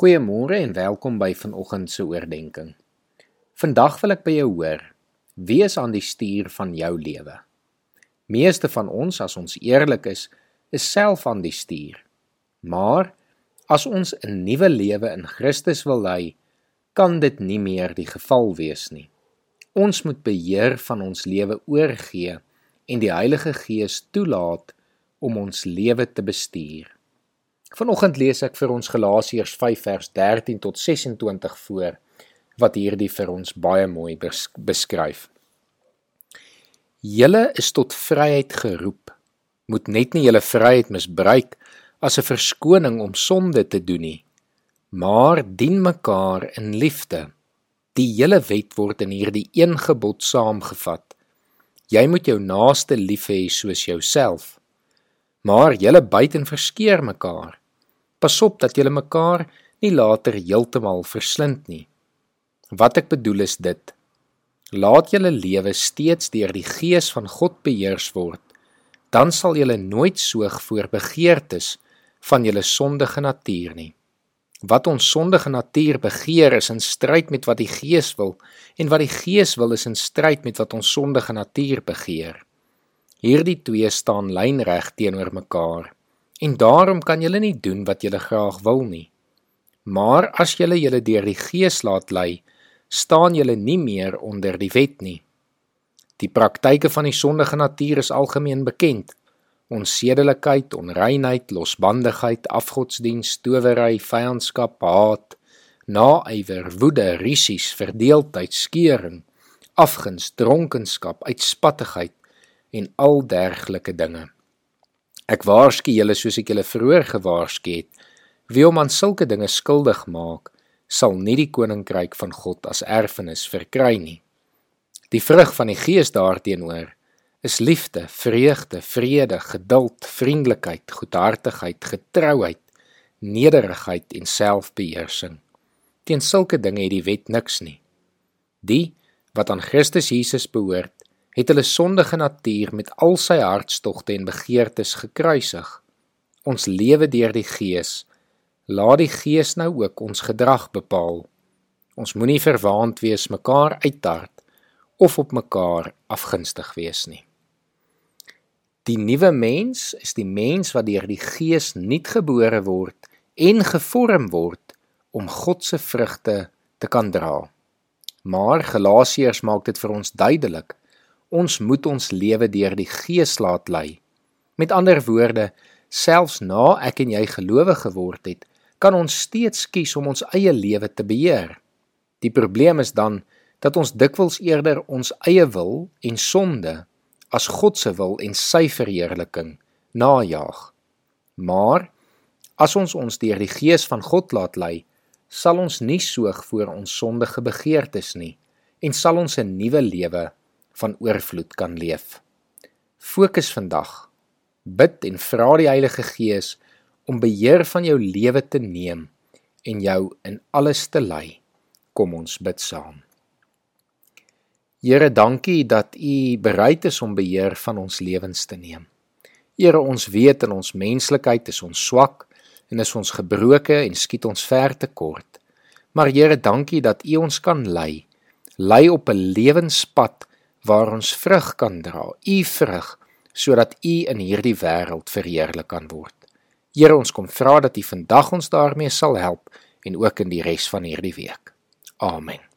Goeiemôre en welkom by vanoggend se oordeenking. Vandag wil ek by jou hoor, wie is aan die stuur van jou lewe? Meeste van ons, as ons eerlik is, is self aan die stuur. Maar as ons 'n nuwe lewe in Christus wil lei, kan dit nie meer die geval wees nie. Ons moet beheer van ons lewe oorgee en die Heilige Gees toelaat om ons lewe te bestuur. Vanoggend lees ek vir ons Galasiërs 5 vers 13 tot 26 voor wat hierdie vir ons baie mooi beskryf. Julle is tot vryheid geroep. Moet net nie julle vryheid misbruik as 'n verskoning om sonde te doen nie, maar dien mekaar in liefde. Die hele wet word in hierdie een gebod saamgevat. Jy moet jou naaste lief hê soos jouself. Maar julle buiten verskeer mekaar. Pas op dat julle mekaar nie later heeltemal verslind nie. Wat ek bedoel is dit: Laat julle lewe steeds deur die Gees van God beheers word, dan sal julle nooit soog voor begeertes van julle sondige natuur nie. Wat ons sondige natuur begeer is in stryd met wat die Gees wil en wat die Gees wil is in stryd met wat ons sondige natuur begeer. Hierdie twee staan lynreg teenoor mekaar en daarom kan julle nie doen wat julle graag wil nie. Maar as julle julle deur die Gees laat lei, staan julle nie meer onder die wet nie. Die praktyke van die sondige natuur is algemeen bekend. Onsedelikheid, onreinheid, losbandigheid, afgodsdiens, towery, vyandskap, haat, naaiwer, woede, risies, verdeeldheid, skeuring, afguns, dronkenskap, uitspattigheid en al dergelike dinge. Ek waarsku julle soos ek julle vroeër gewaarsku het, wie om aan sulke dinge skuldig maak, sal nie die koninkryk van God as erfenis verkry nie. Die vrug van die Gees daarteenoor is liefde, vreugde, vrede, geduld, vriendelikheid, goedhartigheid, getrouheid, nederigheid en selfbeheersing. Teen sulke dinge het die wet niks nie. Die wat aan Christus Jesus behoort, het hulle sondige natuur met al sy hartstogte en begeertes gekruisig. Ons lewe deur die Gees. Laat die Gees nou ook ons gedrag bepaal. Ons moenie verwaand wees mekaar uittart of op mekaar afgunstig wees nie. Die nuwe mens is die mens wat deur die Gees nuutgebore word en gevorm word om God se vrugte te kan dra. Maar Galasiërs maak dit vir ons duidelik ons moet ons lewe deur die Gees laat lei. Met ander woorde, selfs na ek en jy gelowig geword het, kan ons steeds kies om ons eie lewe te beheer. Die probleem is dan dat ons dikwels eerder ons eie wil en sonde as God se wil en sy verheerliking najag. Maar as ons ons deur die Gees van God laat lei, sal ons nie soog voor ons sondige begeertes nie en sal ons 'n nuwe lewe van oorvloed kan leef. Fokus vandag. Bid en vra die Heilige Gees om beheer van jou lewe te neem en jou in alles te lei. Kom ons bid saam. Here, dankie dat U bereid is om beheer van ons lewens te neem. Here, ons weet in ons menslikheid is ons swak en is ons gebroke en skiet ons ver te kort. Maar Here, dankie dat U ons kan lei, lei op 'n lewenspad waar ons vrug kan dra, u vrug, sodat u in hierdie wêreld verheerlik kan word. Here, ons kom vra dat u vandag ons daarmee sal help en ook in die res van hierdie week. Amen.